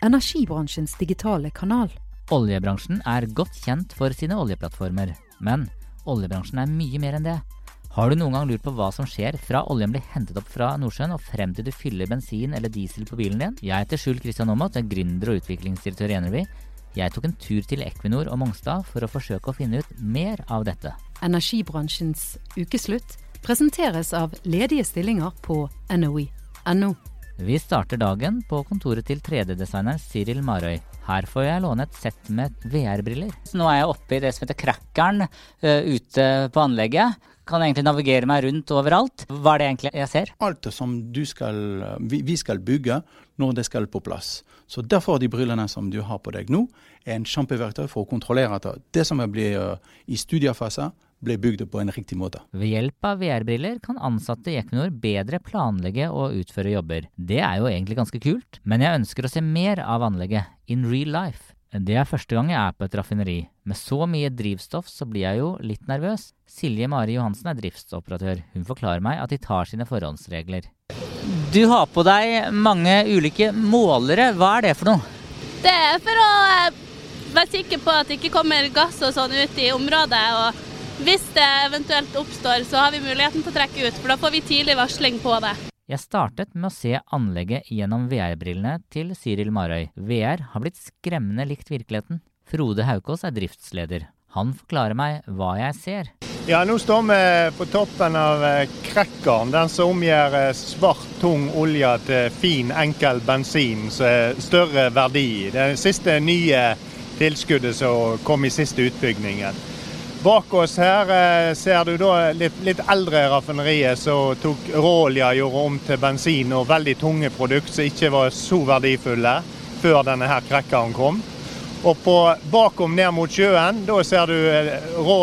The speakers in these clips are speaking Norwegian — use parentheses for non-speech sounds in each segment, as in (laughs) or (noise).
energibransjens digitale kanal. Oljebransjen er godt kjent for sine oljeplattformer, men oljebransjen er mye mer enn det. Har du noen gang lurt på hva som skjer fra oljen blir hentet opp fra Nordsjøen og frem til du fyller bensin eller diesel på bilen din? Jeg heter Skjul Kristian Aamodt, er gründer og utviklingsdirektør i Energy. Jeg tok en tur til Equinor og Mongstad for å forsøke å finne ut mer av dette. Energibransjens ukeslutt presenteres av ledige stillinger på NOE.no. Vi starter dagen på kontoret til 3D-designeren Cyril Marøy. Her får jeg låne et sett med VR-briller. Nå er jeg oppe i det som heter Crackeren uh, ute på anlegget. Kan egentlig navigere meg rundt overalt. Hva er det egentlig jeg ser? Alt som skal, vi, vi skal bygge når det skal på plass. Så Derfor de brillene som du har på deg nå, er en kjempeverktøy for å kontrollere at det som blir uh, i studiefase, ble bygd på en riktig måte. Ved hjelp av VR-briller kan ansatte i Equinor bedre planlegge og utføre jobber. Det er jo egentlig ganske kult, men jeg ønsker å se mer av anlegget in real life. Det er første gang jeg er på et raffineri. Med så mye drivstoff så blir jeg jo litt nervøs. Silje Mari Johansen er driftsoperatør. Hun forklarer meg at de tar sine forhåndsregler. Du har på deg mange ulike målere. Hva er det for noe? Det er for å eh, være sikker på at det ikke kommer gass og sånn ut i området. og hvis det eventuelt oppstår, så har vi muligheten til å trekke ut, for da får vi tidlig varsling på det. Jeg startet med å se anlegget gjennom VR-brillene til Cyril Marøy. VR har blitt skremmende likt virkeligheten. Frode Haukås er driftsleder. Han forklarer meg hva jeg ser. Ja, Nå står vi på toppen av krekkeren, den som omgjør eh, svart, tung olje til fin, enkel bensin som er større verdi. Det siste nye tilskuddet som kom i siste utbyggingen. Bak oss her eh, ser du da litt, litt eldre raffineriet som tok råolje, gjorde om til bensin og veldig tunge produkter som ikke var så verdifulle før denne her krekkeren kom. Og på, bakom ned mot sjøen, da ser du eh, rå,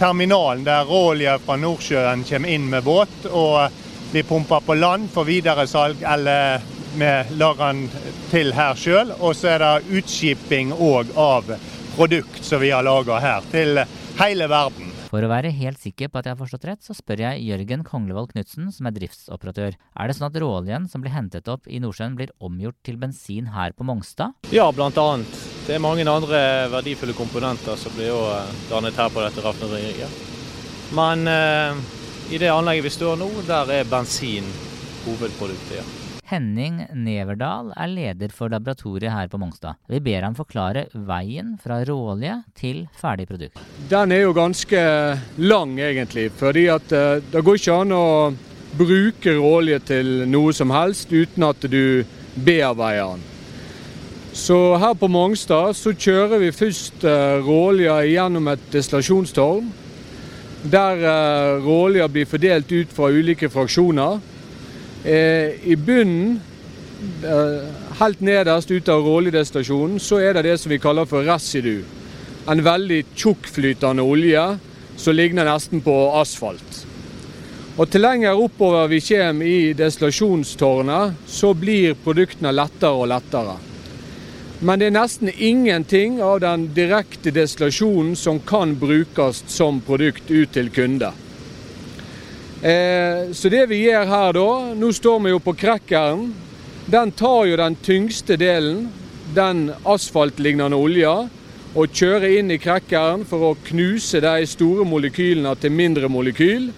terminalen der råolje fra Nordsjøen kommer inn med båt og blir pumpa på land for videre salg eller vi lager den til her sjøl. Og så er det utskiping òg av produkt som vi har laga her. til hele verden. For å være helt sikker på at jeg har forstått rett, så spør jeg Jørgen Konglevold Knutsen, som er driftsoperatør. Er det sånn at råoljen som blir hentet opp i Nordsjøen, blir omgjort til bensin her på Mongstad? Ja, blant annet. Det er mange andre verdifulle komponenter som blir jo dannet her på dette raffineriet. Men eh, i det anlegget vi står nå, der er bensin hovedproduktet. ja. Henning Neverdal er leder for laboratoriet her på Mongstad. Vi ber ham forklare veien fra råolje til ferdig produkt. Den er jo ganske lang, egentlig. fordi eh, det går ikke an å bruke råolje til noe som helst uten at du bearbeider den. Så her på Mongstad så kjører vi først eh, råolja gjennom et destillasjonstårn. Der eh, råolja blir fordelt ut fra ulike fraksjoner. Eh, I bunnen, eh, helt nederst ut av råoljedestinasjonen, så er det det som vi kaller for residu. En veldig tjukkflytende olje som ligner nesten på asfalt. Og Til lenger oppover vi kommer i destillasjonstårnet, så blir produktene lettere og lettere. Men det er nesten ingenting av den direkte destillasjonen som kan brukes som produkt ut til kunde. Eh, så det vi gjør her da, nå står vi jo på krekkeren. Den tar jo den tyngste delen, den asfaltlignende olja, og kjører inn i krekkeren for å knuse de store molekylene til mindre molekyl.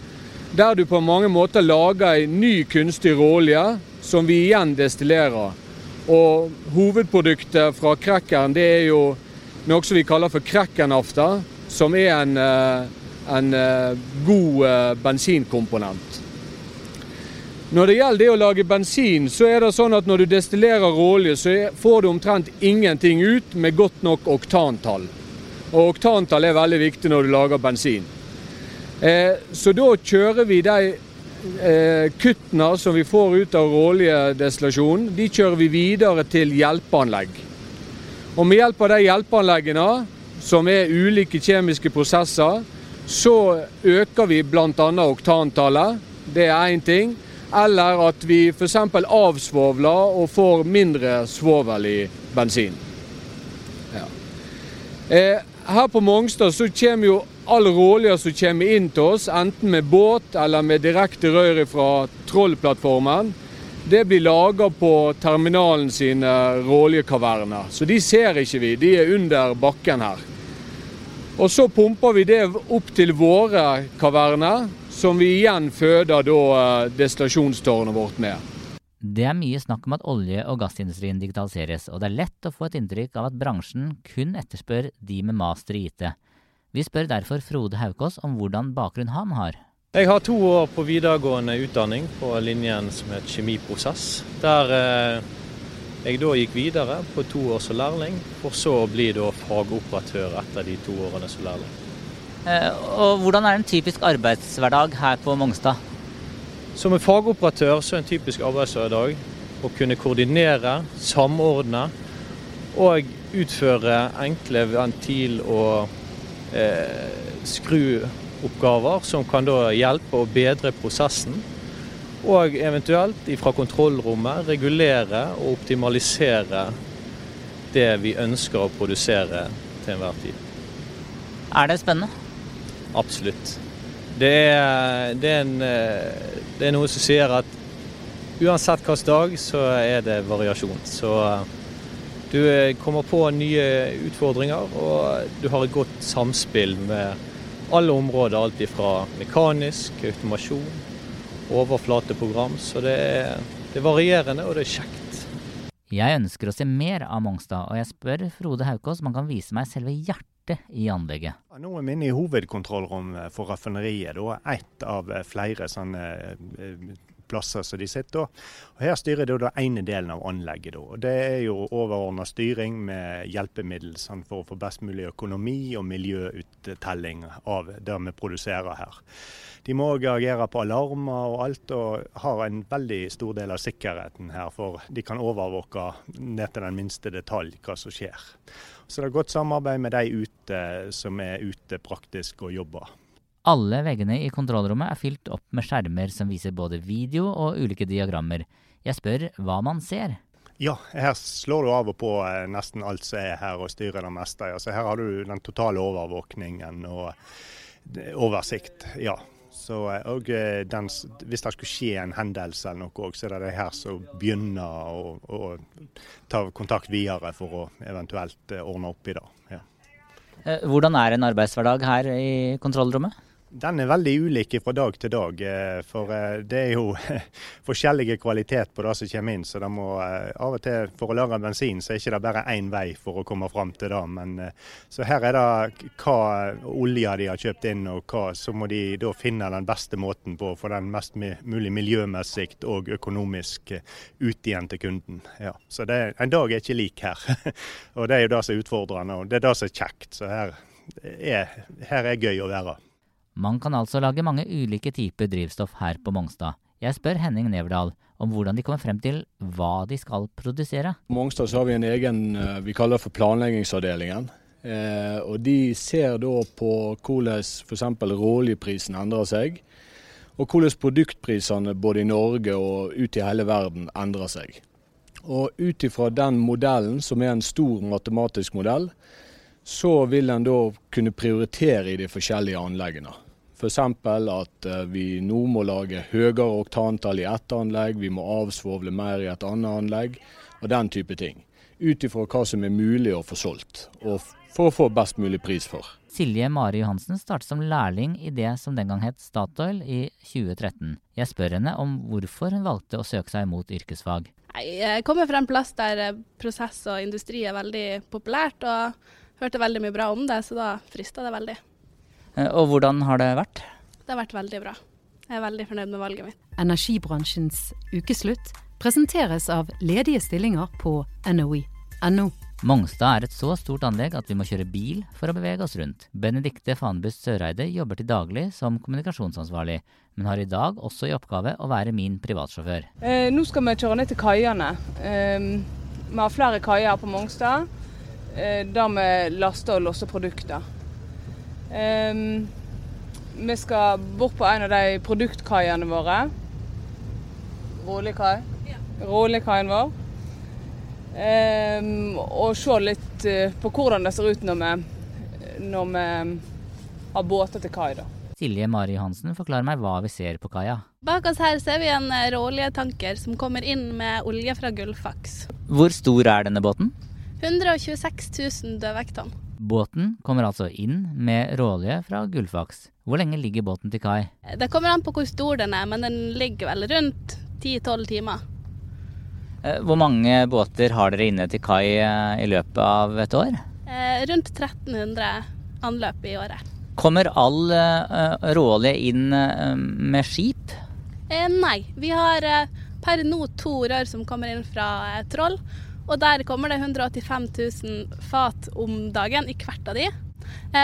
Der du på mange måter lager en ny kunstig råolje som vi igjen destillerer. Og hovedproduktet fra krekkeren det er jo noe som vi kaller for krekkernafta, som er en eh, en eh, god eh, bensinkomponent. Når det gjelder det å lage bensin, så er det sånn at når du destillerer råolje, så får du omtrent ingenting ut med godt nok oktantall. Og oktantall er veldig viktig når du lager bensin. Eh, så da kjører vi de kuttene som vi får ut av råoljedestillasjonen, de kjører vi videre til hjelpeanlegg. Og med hjelp av de hjelpeanleggene, som er ulike kjemiske prosesser, så øker vi bl.a. oktantallet. Det er én ting. Eller at vi f.eks. avsvovler og får mindre svovel i bensin. Ja. Eh, her på Mongstad så kommer jo all råolje som kommer inn til oss, enten med båt eller med direkte rør fra Trollplattformen, det blir laga på terminalen sine råoljekaverner. Så de ser ikke vi, de er under bakken her. Og så pumper vi det opp til våre kaverner, som vi igjen føder da eh, destillasjonstårnet vårt med. Det er mye snakk om at olje- og gassindustrien digitaliseres, og det er lett å få et inntrykk av at bransjen kun etterspør de med master i IT. Vi spør derfor Frode Haukås om hvordan bakgrunn han har. Jeg har to år på videregående utdanning på linjen som heter kjemiprosess. Der eh, jeg da gikk videre på to år som lærling, for så å bli da fagoperatør etter de to årene som lærling. Eh, og hvordan er en typisk arbeidshverdag her på Mongstad? Som en fagoperatør så er en typisk arbeidshverdag å kunne koordinere, samordne og utføre enkle ventil- og eh, skruoppgaver som kan da hjelpe å bedre prosessen. Og eventuelt fra kontrollrommet regulere og optimalisere det vi ønsker å produsere til enhver tid. Er det spennende? Absolutt. Det er, det, er en, det er, noe som sier at uansett hvilken dag, så er det variasjon. Så du eh, kommer på nye utfordringer, og du har et godt samspill med alle områder. Alt fra mekanisk, automasjon, overflateprogram. Så det er, det er varierende, og det er kjekt. Jeg ønsker å se mer av Mongstad, og jeg spør Frode Haukås om han kan vise meg selve hjertet i anlegget. Nå er vi inne i hovedkontrollrommet for raffineriet. Ett av flere sånne eh, plasser som de sitter. Og her styrer det ene delen av anlegget. Da. Det er jo overordna styring med hjelpemiddel for å få best mulig økonomi og miljøuttelling av det vi produserer her. De må òg reagere på alarmer og alt, og har en veldig stor del av sikkerheten her. For de kan overvåke ned til den minste detalj hva som skjer. Så det er godt samarbeid med de ute som er ute praktisk og jobber. Alle veggene i kontrollrommet er fylt opp med skjermer som viser både video og ulike diagrammer. Jeg spør hva man ser. Ja, her slår du av og på eh, nesten alt som er her og styrer det meste. Altså, her har du den totale overvåkningen og eh, oversikt. Ja, så, eh, og den, Hvis det skulle skje en hendelse, eller noe, så er det det her som begynner å, å, ta kontakt videre for å eventuelt ordne opp i det. Ja. Hvordan er en arbeidshverdag her i kontrollrommet? Den er veldig ulik fra dag til dag. Eh, for eh, det er jo (laughs) forskjellige kvalitet på det som kommer inn. Så det må eh, av og til for å lage bensin, så er det ikke bare én vei for å komme fram til det. Men så her er det hva olja de har kjøpt inn, og hva, så må de da finne den beste måten på å få den mest mulig miljømessig og økonomisk ut igjen til kunden. Ja. Så det, en dag er ikke lik her. (laughs) og det er jo det som er utfordrende, og det er det som er kjekt. Så her er, her er gøy å være. Man kan altså lage mange ulike typer drivstoff her på Mongstad. Jeg spør Henning Neverdal om hvordan de kommer frem til hva de skal produsere. På Mongstad har vi en egen eh, vi kaller for planleggingsavdelingen. Eh, og De ser da på hvordan f.eks. råoljeprisen endrer seg, og hvordan produktprisene både i Norge og ut i hele verden endrer seg. Og Ut ifra den modellen, som er en stor matematisk modell, så vil en da kunne prioritere i de forskjellige anleggene. F.eks. at eh, vi nå må lage høyere oktantall i ett anlegg, vi må avsvovle mer i et annet anlegg, og den type ting. Ut ifra hva som er mulig å få solgt, og for å få best mulig pris for. Silje Mari Johansen startet som lærling i det som den gang het Statoil i 2013. Jeg spør henne om hvorfor hun valgte å søke seg mot yrkesfag. Jeg kommer fra en plass der eh, prosess og industri er veldig populært, og hørte veldig mye bra om det, så da frista det veldig. Eh, og hvordan har det vært? Det har vært veldig bra. Jeg er veldig fornøyd med valget mitt. Energibransjens ukeslutt presenteres av ledige stillinger på NOI.no. Mongstad er et så stort anlegg at vi må kjøre bil for å bevege oss rundt. Benedikte Fanbust Søreide jobber til daglig som kommunikasjonsansvarlig, men har i dag også i oppgave å være min privatsjåfør. Eh, nå skal vi kjøre ned til kaiene. Eh, vi har flere kaier på Mongstad. der vi laster og losser produkter. Um, vi skal bort på en av de produktkaiene våre. Rålekai. Ja. Rålekaien vår. Um, og se litt uh, på hvordan det ser ut når vi, når vi har båter til kai. da. Silje Mari Johansen forklarer meg hva vi ser på kaia. Bak oss her ser vi en eh, råoljetanker som kommer inn med olje fra Gullfaks. Hvor stor er denne båten? 126 000 dødvekttonn. Båten kommer altså inn med råolje fra Gullfaks. Hvor lenge ligger båten til kai? Det kommer an på hvor stor den er, men den ligger vel rundt 10-12 timer. Eh, hvor mange båter har dere inne til kai eh, i løpet av et år? rundt 1300 anløp i året. Kommer all råolje inn med skip? Eh, nei, vi har per nå to rør som kommer inn fra Troll. Og der kommer det 185 000 fat om dagen i hvert av de.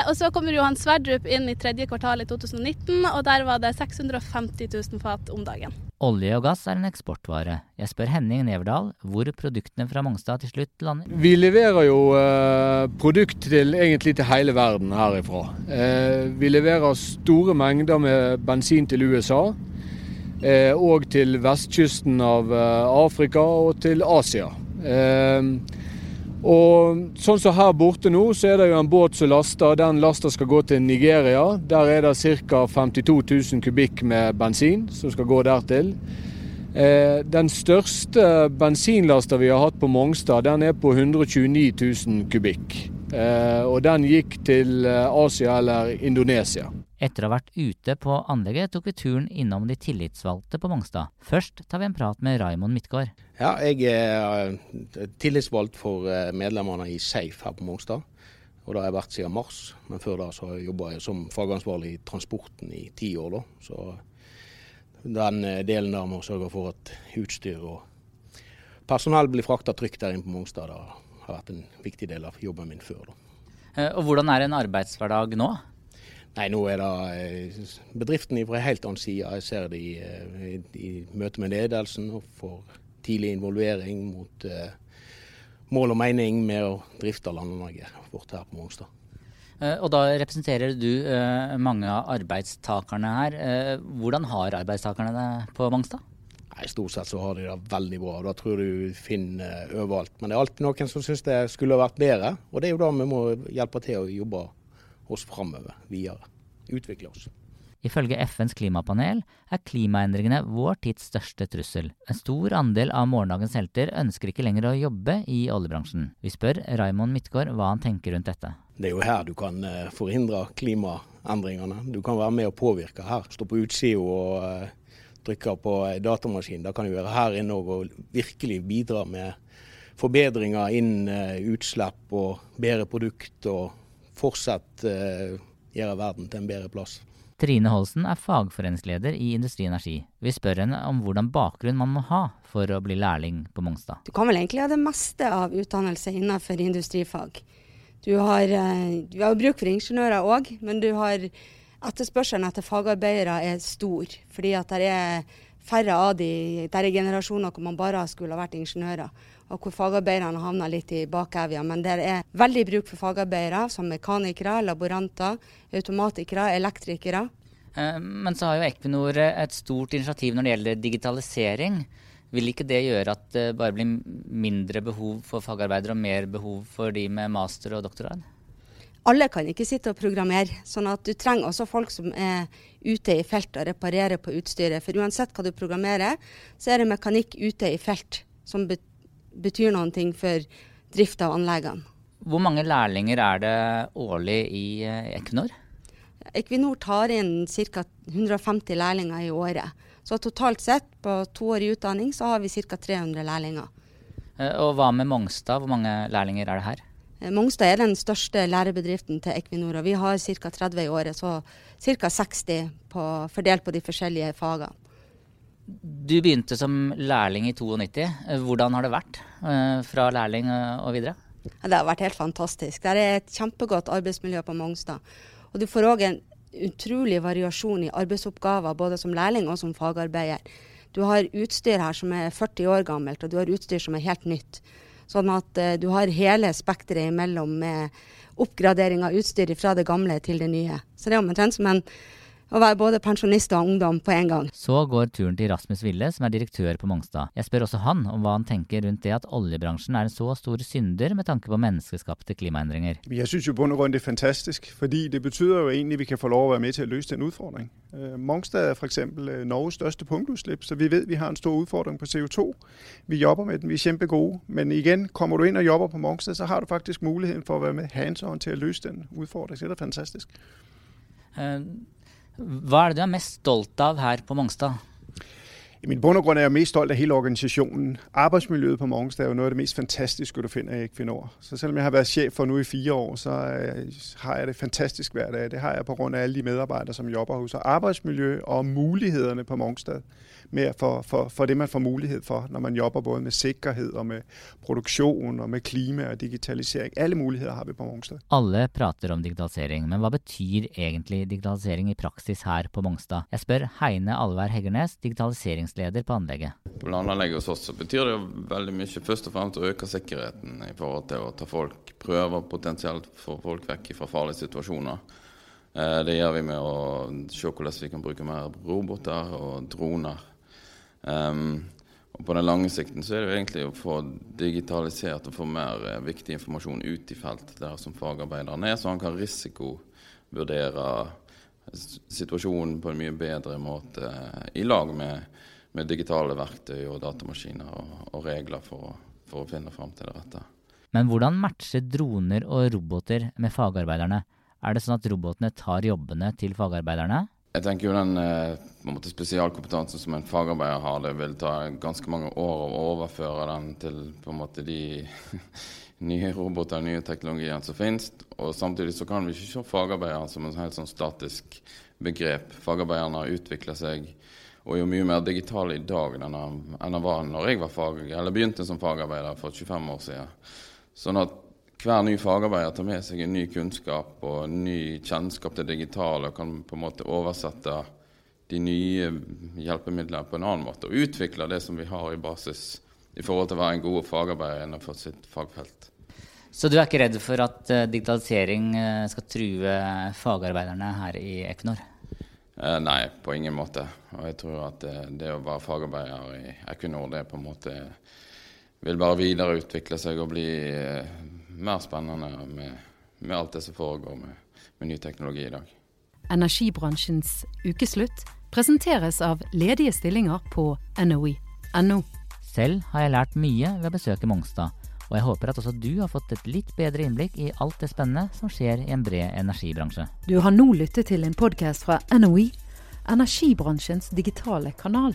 og så kommer Johan Sverdrup inn i tredje kvartal i 2019, og der var det 650 000 fat om dagen. Olje og gass er en eksportvare. Jeg spør Henning Neverdal hvor produktene fra Mongstad til slutt lander. Vi leverer jo eh, produkt til, egentlig til hele verden herifra. Eh, vi leverer store mengder med bensin til USA. Eh, og til vestkysten av eh, Afrika og til Asia. Eh, og sånn som her borte nå, så er det jo en båt som laster. Den lasta skal gå til Nigeria. Der er det ca. 52 000 kubikk med bensin som skal gå dertil. Eh, den største bensinlasta vi har hatt på Mongstad, den er på 129 000 kubikk. Eh, og den gikk til eh, Asia eller Indonesia. Etter å ha vært ute på anlegget tok vi turen innom de tillitsvalgte på Mongstad. Først tar vi en prat med Raimond Midtgaard. Ja, jeg er eh, tillitsvalgt for eh, medlemmene i SAFE her på Mongstad. Og Det har jeg vært siden mars, men før da så jobba jeg som fagansvarlig i transporten i ti år. da. Så den eh, delen der med å sørge for at utstyr og personell blir frakta trygt der inne på Mongstad, det har vært en viktig del av jobben min før. da. Og Hvordan er en arbeidshverdag nå? Nei, nå er det bedriften fra en helt annen side. Jeg ser det i, i, i møte med ledelsen og får tidlig involvering mot uh, mål og mening med å drifte landanlegget vårt her på Mongstad. Og da representerer du uh, mange av arbeidstakerne her. Hvordan har arbeidstakerne det på Mongstad? Nei, Stort sett så har de det veldig bra. Da tror du finner overalt. Men det er alltid noen som syns det skulle vært bedre. Og det er jo da vi må hjelpe til å jobbe oss framover videre. Utvikle oss. Ifølge FNs klimapanel er klimaendringene vår tids største trussel. En stor andel av morgendagens helter ønsker ikke lenger å jobbe i oljebransjen. Vi spør Raymond Midtgaard hva han tenker rundt dette. Det er jo her du kan eh, forhindre klimaendringene. Du kan være med og påvirke her. Stå på utsida og uh, trykke på datamaskin. Da kan du være her inne og virkelig bidra med forbedringer innen uh, utslipp og bedre produkt og fortsatt gjøre verden til en bedre plass. Trine Holsen er fagforeningsleder i Industri Energi. Vi spør henne om hvordan bakgrunn man må ha for å bli lærling på Mongstad. Du kan vel egentlig ha det meste av utdannelse innenfor industrifag. Du har, eh, du har bruk for ingeniører òg, men du har etterspørselen etter fagarbeidere er stor. Fordi at det er færre av de, der er generasjoner hvor man bare skulle ha vært ingeniører og hvor fagarbeiderne havna litt i bakevja. Men det er veldig bruk for fagarbeidere som mekanikere, laboranter, automatikere, elektrikere. Eh, men så har jo Equinor et stort initiativ når det gjelder digitalisering. Vil ikke det gjøre at det bare blir mindre behov for fagarbeidere og mer behov for de med master og doktorgrad? Alle kan ikke sitte og programmere, sånn at du trenger også folk som er ute i felt og reparerer på utstyret. For uansett hva du programmerer, så er det mekanikk ute i felt som betyr noen ting for drift av anleggene. Hvor mange lærlinger er det årlig i eh, Equinor? Equinor tar inn ca. 150 lærlinger i året. Så totalt sett, på to år i utdanning, så har vi ca. 300 lærlinger. Eh, og hva med Mongstad, hvor mange lærlinger er det her? Eh, Mongstad er den største lærebedriften til Equinor, og vi har ca. 30 i året. Så ca. 60 på, fordelt på de forskjellige fagene. Du begynte som lærling i 92. Hvordan har det vært eh, fra lærling og videre? Det har vært helt fantastisk. Det er et kjempegodt arbeidsmiljø på Mongstad. Og du får òg en utrolig variasjon i arbeidsoppgaver, både som lærling og som fagarbeider. Du har utstyr her som er 40 år gammelt, og du har utstyr som er helt nytt. Sånn at eh, du har hele spekteret imellom med oppgradering av utstyr fra det gamle til det nye. Så det er omtrent som en å være både pensjonist og ungdom på en gang. Så går turen til Rasmus Ville, som er direktør på Mongstad. Jeg spør også han om hva han tenker rundt det at oljebransjen er en så stor synder med tanke på menneskeskapte klimaendringer. Jeg syns jo bunn og grunn det er fantastisk, fordi det betyr jo egentlig vi kan få lov å være med til å løse den utfordringen. Øh, Mongstad er f.eks. Øh, Norges største punktutslipp, så vi vet vi har en stor utfordring på CO2. Vi jobber med den, vi er kjempegode. Men igjen, kommer du inn og jobber på Mongstad, så har du faktisk muligheten for å være med hands on til å løse den utfordringen. Det er fantastisk. Hva er det du er mest stolt av her på Mongstad? Min bund og grund er jeg mest stolt av hele organisasjonen. Arbejdsmiljøet på Mongstad er jo noe av det mest fantastiske du finner i Equinor. Så selv om jeg har vært sjef for nu i fire år, så har jeg det fantastisk hver dag. Det har jeg på grund af alle de medarbeidere som jobber hos oss. Arbeidsmiljø og mulighederne på Mongstad med for, for, for, det man får mulighet for når man jobber både med sikkerhet og med produksjon og med klima og digitalisering. Alle muligheter har vi på Mongstad. Alle prater om digitalisering, men hva betyr egentlig digitalisering i praksis her på Mongstad? Jeg spør Heine Alvær Heggernes, digitaliseringsleder på anlegget. På landanlegget hos oss så betyr det jo veldig mye først og fremst å øke sikkerheten i forhold til å ta folk, prøve potensielt få folk vekk fra farlige situasjoner. Eh, det gjør vi med å se hvordan vi kan bruke mer roboter og droner Um, og på den lange sikten så er det egentlig å få digitalisert og få mer eh, viktig informasjon ut i felt der som fagarbeideren er, så han kan risikovurdere situasjonen på en mye bedre måte eh, i lag med, med digitale verktøy og datamaskiner og, og regler for, for, å finne fram til det rette. Men hvordan matcher droner og roboter med fagarbeiderne? Er det sånn at robotene tar jobbene til fagarbeiderne? Jeg tenker jo den eh, måte, spesialkompetansen som en fagarbeider har, det vil ta ganske mange år å overføre den til måte de (laughs) nye roboter og nye teknologiene som finnes. Og samtidig så kan vi ikke se fagarbeideren som en helt sånn statisk begrep. Fagarbeiderne har utvikla seg og jo mye mer digital i dag enn han var når jeg var fag, eller begynte som fagarbeider for 25 år siden. Sånn at hver ny fagarbeider tar med seg en ny kunnskap og en ny kjennskap til det digitale og kan på en måte oversette de nye hjelpemidlene på en annen måte. Og utvikle det som vi har i basis i forhold til å være en god fagarbeider innenfor sitt fagfelt. Så du er ikke redd for at uh, digitalisering uh, skal true fagarbeiderne her i Equinor? Uh, nei, på ingen måte. Og jeg tror at det, det å være fagarbeider i Equinor, det på en måte vil bare videreutvikle seg og bli mer spennende med, med, alt det som foregår med, med ny teknologi i dag. Energibransjens ukeslutt presenteres av ledige stillinger på NOE.no. Selv har jeg lært mye ved å besøke Mongstad, og jeg håper at også du har fått et litt bedre innblikk i alt det spennende som skjer i en bred energibransje. Du har nå lyttet til en podkast fra NOE, energibransjens digitale kanal.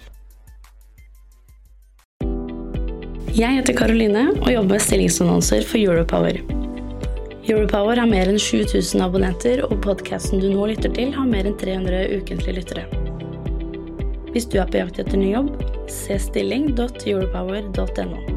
Jeg heter Karoline og jobber med stillingsannonser for Europower. Europower har mer enn 7000 abonnenter, og podkasten du nå lytter til, har mer enn 300 ukentlige lyttere. Hvis du er på jakt etter ny jobb, se stilling.europower.no.